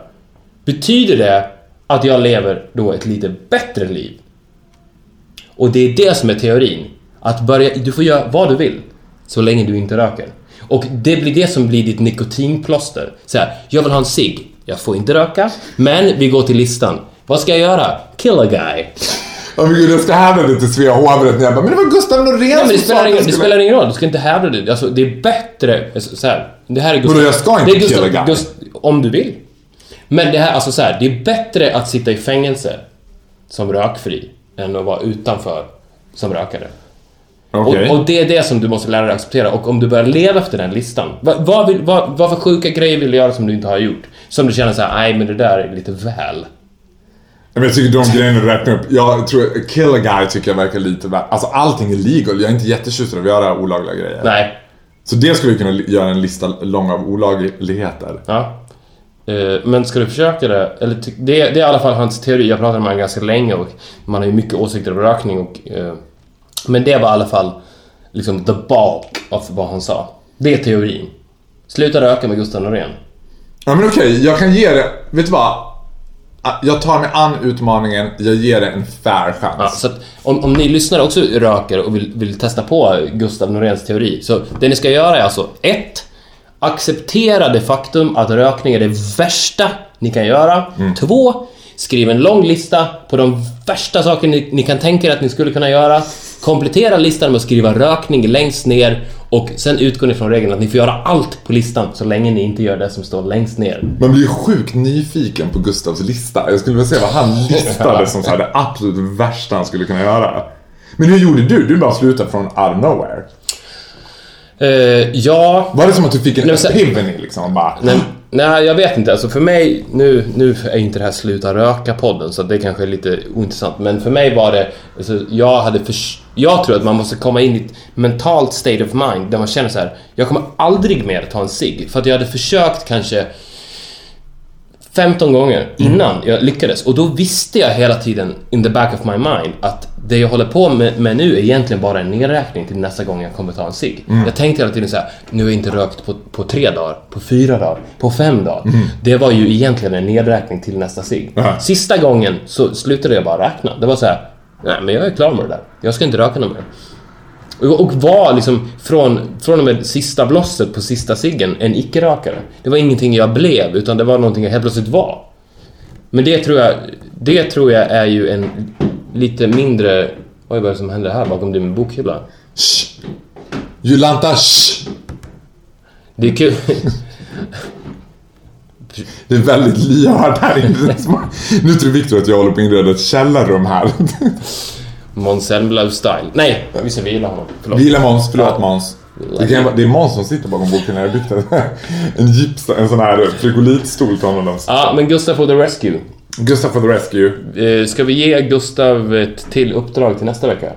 Betyder det att jag lever då ett lite bättre liv? Och det är det som är teorin. Att börja, du får göra vad du vill så länge du inte röker. Och det blir det som blir ditt nikotinplåster. Så här, jag vill ha en cigg. Jag får inte röka, men vi går till listan. Vad ska jag göra? Kill a guy. Åh men gud, jag ska hävda det till Svea hovrätt när jag bara, men det var Gustav Norén Nej, men det spelar, ingen, det spelar ingen roll, du ska inte hävda det. Alltså, det är bättre... Så här, det här är Gustav... Vadå, jag ska inte det är Gustav, kill a guy? Gust, Om du vill. Men det här, alltså så här, det är bättre att sitta i fängelse som rökfri än att vara utanför som rökare. Okej. Och, och det är det som du måste lära dig att acceptera. Och om du börjar leva efter den listan. Vad, vad, vill, vad, vad för sjuka grejer vill du göra som du inte har gjort? Som du känner så här, nej men det där är lite väl. Men jag tycker de grejerna du räknar upp, jag tror kill a guy tycker jag verkar lite värt. Alltså allting är legal, jag är inte jättetjust av att göra olagliga grejer. Nej. Så det skulle vi kunna göra en lista lång av olagligheter. Ja. Eh, Men ska du försöka det? Eller det, det är i alla fall hans teori. Jag pratade med honom ganska länge och man har ju mycket åsikter om rökning och... Men det var i alla fall liksom the bulk av vad han sa. Det är teorin. Sluta röka med Gustav Norén. Ja men okej, jag kan ge det, vet du vad? Ah, Jag tar mig an utmaningen, jag ger det en fair chans. Ja, så om, om ni lyssnare också röker och vill, vill testa på Gustav Noréns teori. Så det ni ska göra är alltså 1. Acceptera det faktum att rökning är det värsta ni kan göra. 2. Skriv en lång lista på de värsta saker ni, ni kan tänka er att ni skulle kunna göra. Komplettera listan med att skriva rökning längst ner och sen utgår ni från regeln att ni får göra allt på listan så länge ni inte gör det som står längst ner. Man blir ju sjukt nyfiken på Gustavs lista. Jag skulle vilja se vad han listade som så här, det absolut värsta han skulle kunna göra. Men hur gjorde du? Du bara slutade från out of nowhere. Eh, ja... Var det som att du fick en epiphany liksom? Bara, Nej, nej, jag vet inte. Alltså för mig, nu, nu är inte det här Sluta Röka-podden så det kanske är lite ointressant. Men för mig var det, alltså, jag hade förs- Jag tror att man måste komma in i ett mentalt state of mind där man känner så här. Jag kommer aldrig mer ta en cigg. För att jag hade försökt kanske 15 gånger innan jag lyckades. Och då visste jag hela tiden in the back of my mind att det jag håller på med, med nu är egentligen bara en nedräkning till nästa gång jag kommer ta en cigg. Jag tänkte hela tiden så här: nu har jag inte rökt på, på tre dagar, på fyra dagar, på fem dagar. Det var ju egentligen en nedräkning till nästa cigg. Sista gången så slutade jag bara räkna. Det var så här: nej men jag är klar med det där. Jag ska inte röka något mer. Och, var liksom från, från och med sista blosset på sista ciggen en icke-rökare. Det var ingenting jag blev, utan det var någonting jag helt plötsligt var. Men det tror jag, det tror jag är ju en lite mindre... Oj, vad är det som händer här bakom din bokhylla? Shh. Jolanta, shh. Det är kul. Det är väldigt lyhört här inne. Nu tror Viktor att jag håller på att inreda ett källarrum här. Måns Zelmerlöw style. Nej, vi ska vila honom. Förlåt. Vila Måns, förlåt Ja. Måns. Det, kan, vara- det är Måns som sitter bakom boken när jag byggt den. En gips, en sån här frigolitstol från honom. Ja, men Gustav for the Rescue. Gustav for the Rescue. Eh, Ska vi ge Gustav ett till uppdrag till nästa vecka?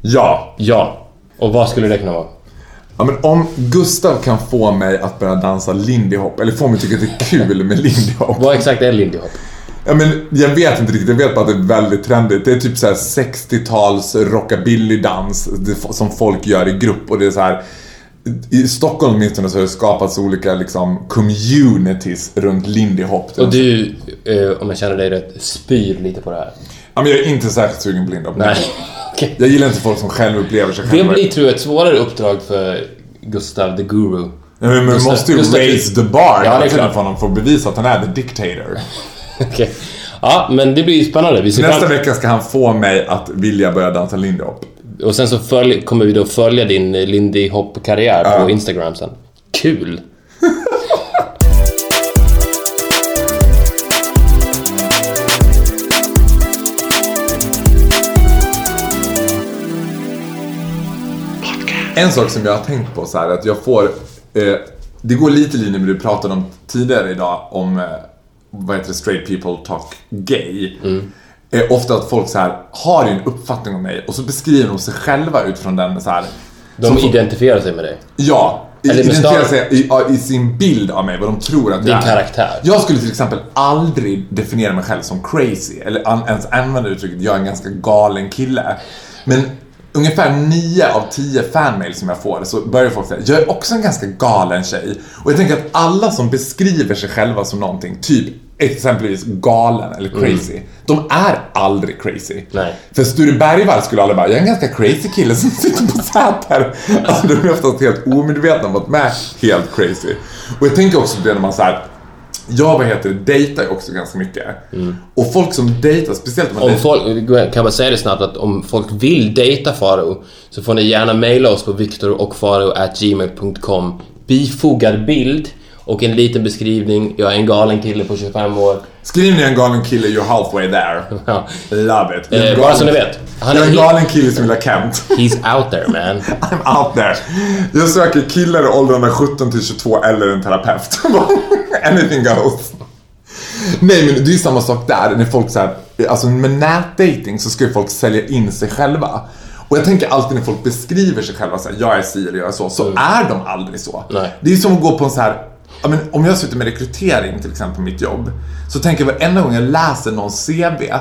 Ja. Ja. Och vad skulle det kunna vara? Ja. men om Gustav kan få mig att börja dansa lindy hop, eller få mig att tycka att det är kul med lindy hop. Vad exakt är Lindy Hop? Ja, men jag vet inte riktigt, jag vet bara att det är väldigt trendigt. Det är typ så här 60-tals rockabilly-dans som folk gör i grupp och det är så här. I Stockholm åtminstone så har det skapats olika liksom communities runt lindy hop. Och du, eh, om jag känner dig rätt, spyr lite på det här. Ja, men jag är inte särskilt sugen på lindy hop. Nej. Jag gillar inte folk som själva upplever sig Det själva. blir, tror jag, ett svårare uppdrag för Gustav the Guru. Ja, men man måste ju Gustav- raise the bar Ja, det är klart. för honom för att bevisa att han är the dictator. Okej. Ja, men det blir ju spännande. Nästa fram... vecka ska han få mig att vilja börja dansa lindy hop. Och sen så följ... kommer vi då följa din eh, Lindy Hop-karriär Ja. på Instagram sen. Kul! En sak som jag har tänkt på så här att jag får... Eh, det går lite i linje med det du pratade om tidigare idag om eh, vad heter det, straight people talk gay. Är ofta att folk så här har en uppfattning om mig och så beskriver de sig själva utifrån den så här. De som- identifierar sig med dig. Ja, Eller star- sig i, i sin bild av mig, vad de tror att Din jag är. karaktär. Jag skulle till exempel aldrig definiera mig själv som crazy, eller an, ens använda uttrycket jag är en ganska galen kille. Men ungefär 9 av 10 fanmail som jag får så börjar folk säga jag är också en ganska galen tjej. Och jag tänker att alla som beskriver sig själva som någonting, typ exempelvis galen eller crazy, de är aldrig crazy. Mm. Nej. För Sture Bergvall skulle alla bara, jag är en ganska crazy kille som sitter på Säter. Alltså de är oftast helt omedvetna om att de är helt crazy. Och jag tänker också på det när man såhär, jag vad heter det, dejtar också ganska mycket. Och folk som dejtar, speciellt om man Om dejtar, folk, kan man säga det snabbt att om folk vill dejta Faro så får ni gärna mejla oss på viktorochfaro.gmail.com Bifogad bild och en liten beskrivning. Jag är en galen kille på 25 år. skriv ni en galen kille, you're halfway there. Ja. Love it. Eh, bara så ni vet. Han jag är en galen kille som vill ha Kent. He's out there man. I'm out there. Jag söker killar i åldrarna 17 till 22 eller en terapeut. Anything goes. Nej men det är samma sak där, när folk så här, alltså med nätdating så ska ju folk sälja in sig själva. Och jag tänker alltid när folk beskriver sig själva så här, jag är si eller jag är så, så är de aldrig så. Nej. Det är som att gå på en så här, ja, men om jag sitter med rekrytering till exempel på mitt jobb, så tänker jag varenda gång jag läser någons CV,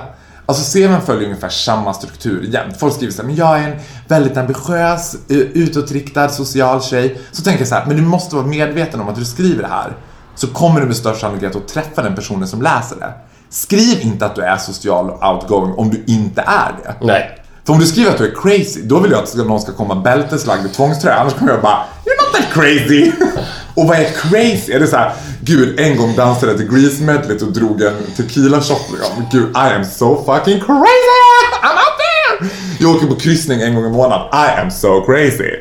Alltså CVn följer ungefär samma struktur jämt. Folk skriver så här, men jag är en väldigt ambitiös, eh, utåtriktad, social tjej. Så tänker jag så här, men du måste vara medveten om att du skriver det här så kommer du med största sannolikhet att träffa den personen som läser det. Skriv inte att du är social och outgoing om du inte är det. Nej. För om du skriver att du är crazy, då vill jag att någon ska komma bälteslagd i tvångströja. Annars kommer jag bara, you're not that crazy. och vad är crazy? Är det så här, gud, en gång dansade jag till Grease medlet och drog en tequila shot. liksom. Gud, I am so fucking crazy! I'm out there! Jag åker på kryssning en gång i månaden. I am so crazy.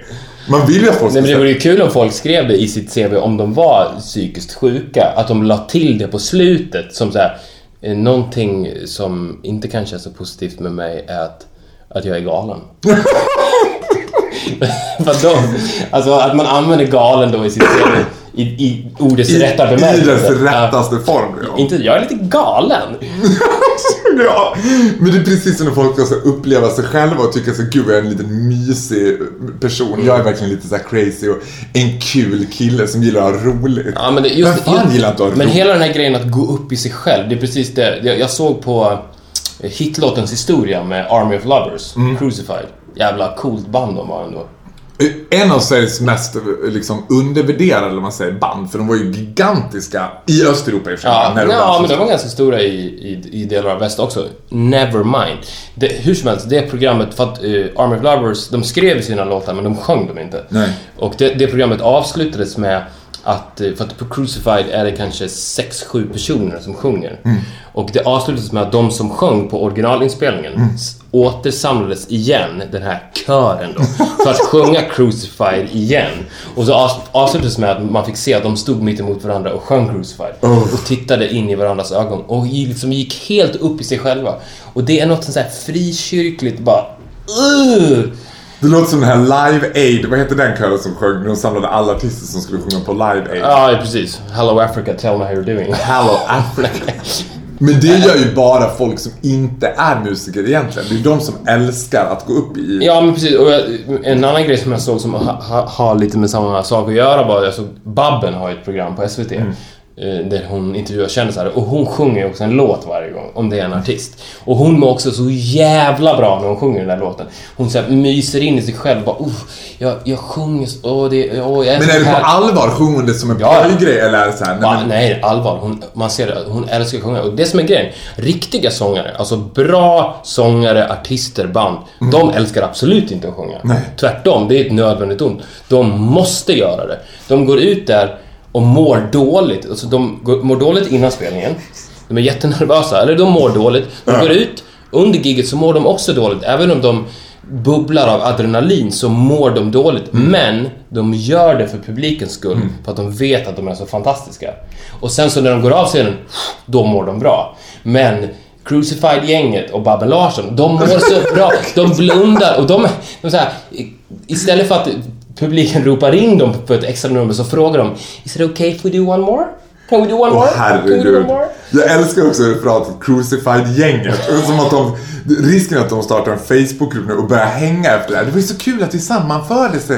Man vill ju att folk Nej, men det vore ju kul om folk skrev det i sitt CV om de var psykiskt sjuka. Att de la till det på slutet som så här, eh, någonting som inte kan kännas så positivt med mig är att, att jag är galen. De, alltså att man använder galen då i sitt i, i ordets i, rätta i bemärkelse. dess Ja. rättaste form. Ja. Inte, jag är lite galen. jag. Men det är precis som när folk ska uppleva sig själva och tycka så gud jag är en liten mysig person. Jag är verkligen lite så här crazy och en kul kille som gillar att ha roligt. Ja, men det, just, Vem fan gillar inte att ha Men roligt? hela den här grejen att gå upp i sig själv, det är precis det. Jag, jag såg på eh, hitlåtens historia med Army of Lovers, Mm. Crucified. Jävla coolt band de var ändå. En av Sveriges mest liksom, undervärderade, man säger, band. För de var ju gigantiska i Östeuropa i och för sig. Ja, men de var ganska stora i, i, i delar av väst också. Nevermind. Det, hur som helst, det programmet, för att uh, Army of Lovers, de skrev sina låtar men de sjöng dem inte. Nej. Och det, det programmet avslutades med att, eh, för att på Crucified är det kanske 6-7 personer som sjunger. Mm. Och det avslutades med att de som sjöng på originalinspelningen Mm. återsamlades igen, den här kören då, för att sjunga Crucified igen. Och så avs- avslutades med att man fick se att de stod mitt emot varandra och sjöng Crucified. Och tittade in i varandras ögon och liksom gick helt upp i sig själva. Och det är något sånt här frikyrkligt bara... Uh! Det låter som den här Live Aid, vad heter den kören som sjöng? De samlade alla artister som skulle sjunga på Live Aid. Ja, precis. Hello Africa, tell me how you're doing. Hello Africa. Men det gör ju bara folk som inte är musiker egentligen. Det är de som älskar att gå upp i... Ja, men precis. Och jag, en annan grej som jag såg som ha, ha, har lite med samma sak att göra var, jag såg Babben har ju ett program på SVT. eh, Där hon intervjuar kändisar och hon sjunger ju också en låt varje gång, om det är en artist. Och hon mår också så jävla bra när hon sjunger den där låten. Hon så här, myser in i sig själv bara oh, jag, jag sjunger så, åh, det, åh, jag är Men så är det på allvar? Sjunger hon det som en Ja. pojgrej eller är det så här, nej, Va? men, Nej, allvar. Hon, man ser det. Hon älskar att sjunga. Och det som är grejen, riktiga sångare, alltså bra sångare, artister, band, de älskar absolut inte att sjunga. Mm. Nej. Tvärtom, det är ett nödvändigt ont. De måste göra det. De går ut där och mår dåligt. Alltså de mår dåligt innan spelningen. De är jättenervösa, eller de mår dåligt. De går ut, under giget så mår de också dåligt. Även om de bubblar av adrenalin så mår de dåligt. Men de gör det för publikens skull. För att de vet att de är så fantastiska. Och sen så när de går av scenen, då mår de bra. Men Crucified-gänget och Babben Larsson, de mår så bra. De blundar och de, de så här, istället för att publiken ropar in dem på ett extra nummer så frågar de Is it okay if we do one more? Can we do one more? Can we do one herregud. more? Jag älskar också referatet Crucified-gänget. Som att de, risken att de startar en Facebookgrupp nu och börjar hänga efter det här. Det var ju så kul att vi sammanfördes.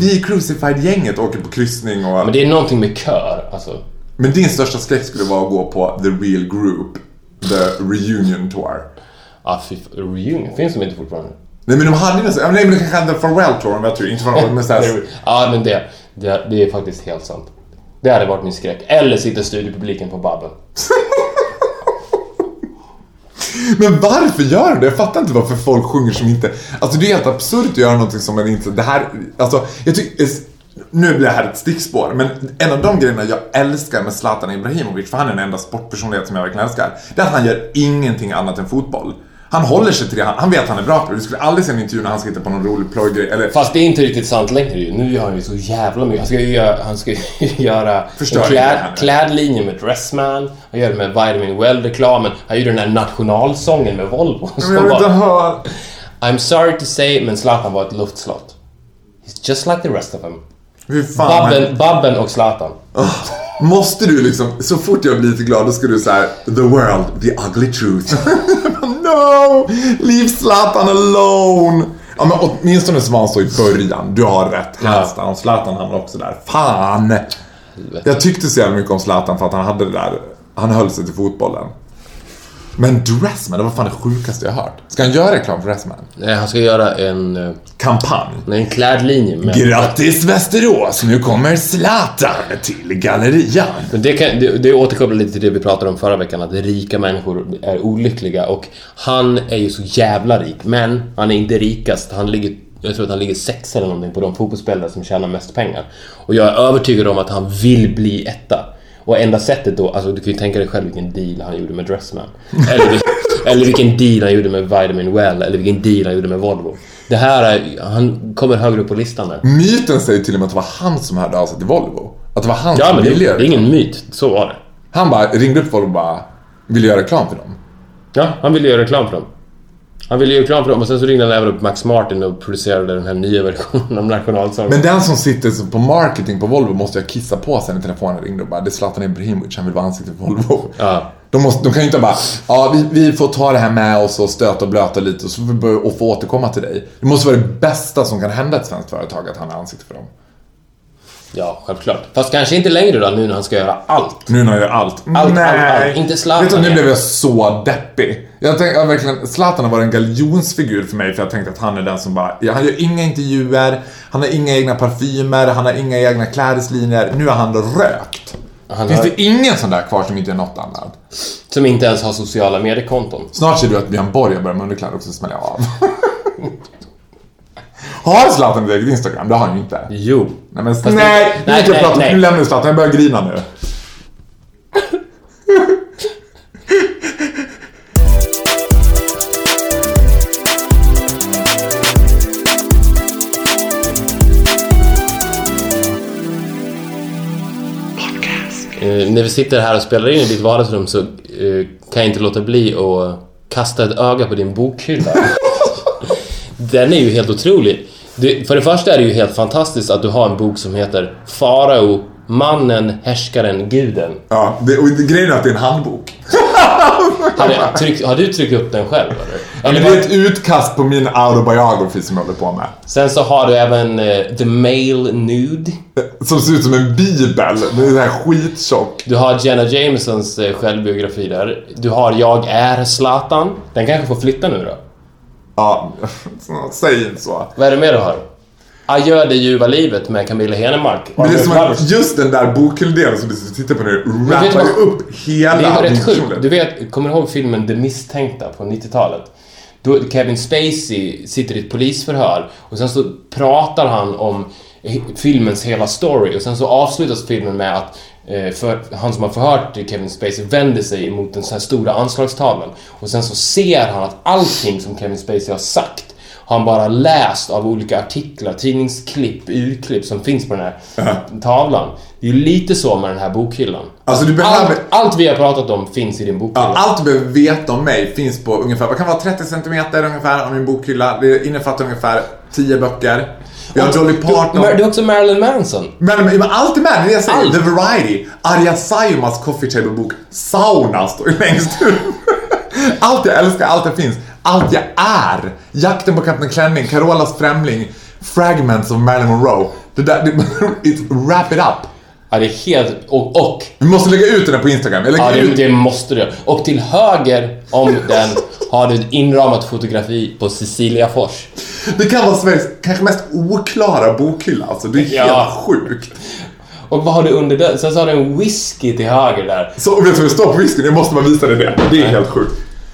Vi i Crucified-gänget åker på kryssning och... Men det är någonting med kör, alltså. Men din största skräck skulle vara att gå på The Real Group. The Reunion Tour. Ah, reunion, finns de inte fortfarande? Nej men de hade ju nästan, nej men de kanske hade Farewell Tour om jag tror inte Farewell men såhär, Ja, men det, det, det är faktiskt helt sant. Det hade varit min skräck. Eller sitta studiopubliken på Babben. Men varför gör de det? Jag fattar inte varför folk sjunger som inte... Alltså det är helt absurt att göra någonting som man inte... Det här... Alltså, jag tycker... Nu blir det här ett stickspår, men en av de grejerna jag älskar med Zlatan Ibrahimovic, för han är den enda sportpersonlighet som jag verkligen älskar, det är att han gör ingenting annat än fotboll. Han håller sig till det, han, han vet att han är bra på det. Du skulle aldrig se en intervju när han ska hitta på någon rolig plojgrej, eller... Fast det är inte riktigt sant längre ju. Nu gör han ju så jävla mycket. Han ska ju göra, han ska göra Förstör en kläd, klädlinje med Dressman. Han gör det med Vitamin Well-reklamen. Han gjorde den där nationalsången med Volvo. Men jag vill inte höra... I'm sorry to say, men Zlatan var ett luftslott. He's just like the rest of them. Babben, Babben och Zlatan. Måste du liksom, så fort jag blir lite glad då ska du säga The world, the ugly truth. no! Leave Zlatan alone! Ja men åtminstone så var han så i början. Du har rätt. Helst ja. Zlatan hamnade också där. Fan! Jag tyckte så jävla mycket om Zlatan för att han hade det där. Han höll sig till fotbollen. Men Dressman, det var fan det sjukaste jag hört. Ska han göra reklam för Dressman? Nej, han ska göra en, eh, Kampanj. en klädlinje med... Grattis Västerås! Nu kommer Zlatan till gallerian. Men det, kan, det, det återkopplar lite till det vi pratade om förra veckan, att rika människor är olyckliga och han är ju så jävla rik, men han är inte rikast. Han ligger, jag tror att han ligger sex eller någonting på de fotbollsspelare som tjänar mest pengar. Och jag är övertygad om att han vill bli etta. Och enda sättet då, alltså du kan ju tänka dig själv vilken deal han gjorde med Dressman. Eller, eller vilken deal han gjorde med Vitamin Well, eller vilken deal han gjorde med Volvo. Det här är, han kommer högre upp på listan där. Myten säger till och med att det var han som hörde av sig till Volvo. Att det var han Ja som det, ville det göra är ingen myt, så var det. Han bara ringde upp Volvo och bara ville göra reklam för dem. Ja, han ville göra reklam för dem. Han ville göra reklam för dem och sen så ringde han även upp Max Martin och producerade den här nya versionen av nationalsången. Men den som sitter på marketing på Volvo måste jag kissa på sig när telefonen ringde och bara det är Zlatan Ibrahimovic, han vill vara ansiktet på Volvo. Ja. De, måste, de kan ju inte bara, ja vi, vi får ta det här med oss och stöta och blöta lite och så får vi börja, och få återkomma till dig. Det måste vara det bästa som kan hända ett svenskt företag, att han är ansikte för dem. Ja, självklart. Fast kanske inte längre då, nu när han ska göra allt. Nu när han gör allt. Allt, Nej. allt, allt. Inte Zlatan Vet du, nu blev jag så deppig. Jag tänkte jag verkligen, Zlatan har varit en galjonsfigur för mig för jag tänkte att han är den som bara, ja, han gör inga intervjuer, han har inga egna parfymer, han har inga egna klädeslinjer. Nu har han rökt. Han Finns har, det ingen sån där kvar som inte gör något annat? Som inte ens har sociala mediekonton. Snart ser du att Björn Borg börjar med underkläder också smäller jag av. har Zlatan ett eget Instagram? Det har han ju inte. Jo. Nej men Fast nej, det- nej, nej, prata, nej. nu lämnar vi Zlatan, jag börjar grina nu. Eh, när vi sitter här och spelar in i ditt vardagsrum så eh, kan jag inte låta bli att kasta ett öga på din bokhylla. Den är ju helt otrolig. Du, för det första är det ju helt fantastiskt att du har en bok som heter Farao, mannen, härskaren, guden. Ja, det, och det, grejen är att det är en handbok. Har, du tryckt, har du tryckt upp den själv eller? Det är ett utkast på min autobiography som jag håller på med. Sen så har du även eh, The Male Nude. Som ser ut som en bibel. Den är så här skittjock. Du har Jenna Jamesons eh, självbiografi där. Du har Jag är Zlatan. Den kanske får flytta nu då? Ja, säg inte så. Vad är det mer du har? Adjö det ljuva livet med Camilla Henemark. Men det är som att just den där bokhylldelen som du tittar på nu rappar ju upp hela Det är rätt sjukt. Du vet, kommer du ihåg filmen The Misstänkta på 90-talet? Då Kevin Spacey sitter i ett polisförhör och sen så pratar han om filmens hela story och sen så avslutas filmen med att för, han som har förhört Kevin Spacey vänder sig mot den så här stora anslagstavlan och sen så ser han att allting som Kevin Spacey har sagt har han bara läst av olika artiklar, tidningsklipp, urklipp som finns på den här tavlan. Det är ju lite så med den här bokhyllan. Alltså, du behöver- allt, allt vi har pratat om finns i din bokhylla. Ja, allt du behöver veta om mig finns på ungefär, vad kan vara 30 centimeter ungefär av min bokhylla. Det innefattar ungefär 10 böcker. Vi har Dolly Parton. Du, du är också Marilyn Manson. Men, men allt är med, det är jag säger. Allt. The Variety. Arja Saijonmaas coffee table-bok. Sauna står längst ut. Allt jag älskar, allt det finns. Allt jag är. Jakten på Kapten Klänning, Carolas Främling, Fragments of Marilyn Monroe. Det där, det, it's, wrap it up. Ja, det är helt... Och... och Vi måste lägga ut den här på Instagram. Lägger ja, det, det måste du. Och till höger om den har du ett inramat fotografi på Cecilia Fors. Det kan vara Sveriges kanske mest oklara bokhylla. Alltså, det är helt Ja. sjukt. Och vad har du under den? Sen så har du en whisky till höger där. Så vet du vad det står på whiskyn? Jag måste bara visa dig det. Det är helt sjukt.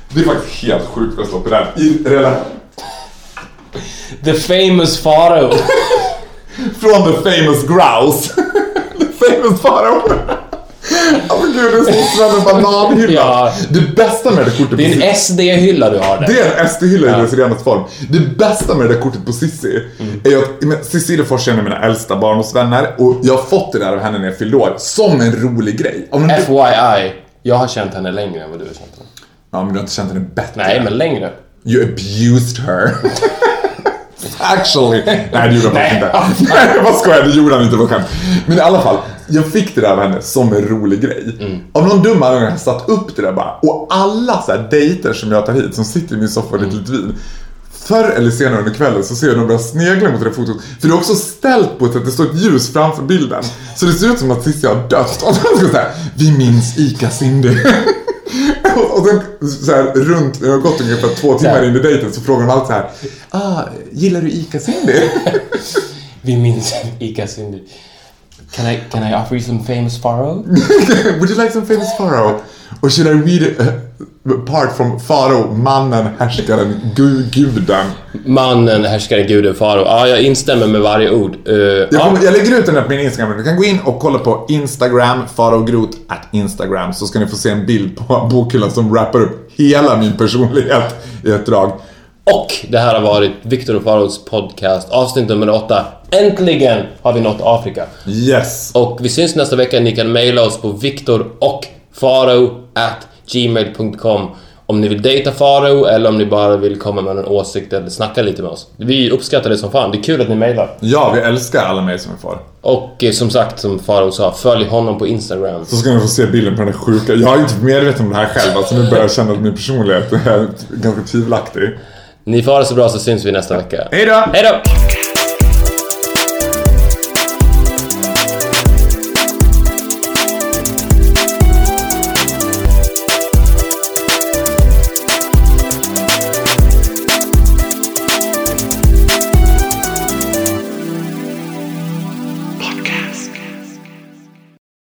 Det är faktiskt helt sjukt vad det står på den. I relation The famous Farao. Från The Famous Grouse. The Famous Farao. Alltså gud, det är som en bananhylla. Ja. Det bästa med det kortet Det på är en SD-hylla du har där. det är en SD-hylla i dess renaste form. Det bästa med det där kortet på Sissi är ju att Cissi Fors är en av mina äldsta barndomsvänner och jag har fått det där av henne när jag fyllde år som en rolig grej. FYI. Jag har känt henne längre än vad du har känt henne. Ja, men du har inte känt henne bättre. Nej, men längre. You abused her. Actually. Nej, det gjorde han faktiskt inte. Nej, bara skojar. Det gjorde han inte på skämt. Men i alla fall, jag fick det där av henne som en rolig grej. Av någon dum anledning har jag satt upp det där bara. Och alla så här dejter som jag tar hit, som sitter i min soffa och dricker lite vin. Förr eller senare under kvällen så ser jag dem börja snegla mot det där fotot. För det är också ställt på ett sätt, det står ett ljus framför bilden. Så det ser ut som att Cissi har dött. Och så ska säga, vi minns Ica Cindy. och sen så här runt, det har gått ungefär två timmar in i dejten så frågar de alltid så här. Ah, gillar du Ica Cindy? Vi minns Ica Cindy. Can I, can I offer you some famous Farao? Would you like some famous Pharaoh? Or should I read it, uh, part from Farao, mannen, härskaren, gu, guden? Mannen, härskaren, guden, farao. Ja, jag instämmer med varje ord. Eh, Jag, ja. kommer, jag lägger ut den här på min Instagram. Du kan gå in och kolla på Instagram, faraogrot at Instagram, så ska ni få se en bild på bokhyllan som wrappar upp hela min personlighet i ett drag. Och det här har varit Viktor och Faraos podcast, avsnitt nummer åtta. Äntligen har vi nått Afrika. Yes! Och vi syns nästa vecka. Ni kan mejla oss på viktor och farao at gmail.com om ni vill dejta Faro eller om ni bara vill komma med en åsikt eller snacka lite med oss. Vi uppskattar det som fan. Det är kul att ni mejlar. Ja, vi älskar alla mejl som vi får. Och eh, som sagt, som Faro sa, följ honom på Instagram. Så ska ni få se bilden på den sjuka... Jag är inte medveten om det här själv, alltså nu börjar jag känna att min personlighet är ganska tvivelaktig. Ni får ha det så bra så syns vi nästa vecka. Hej då! Hej då!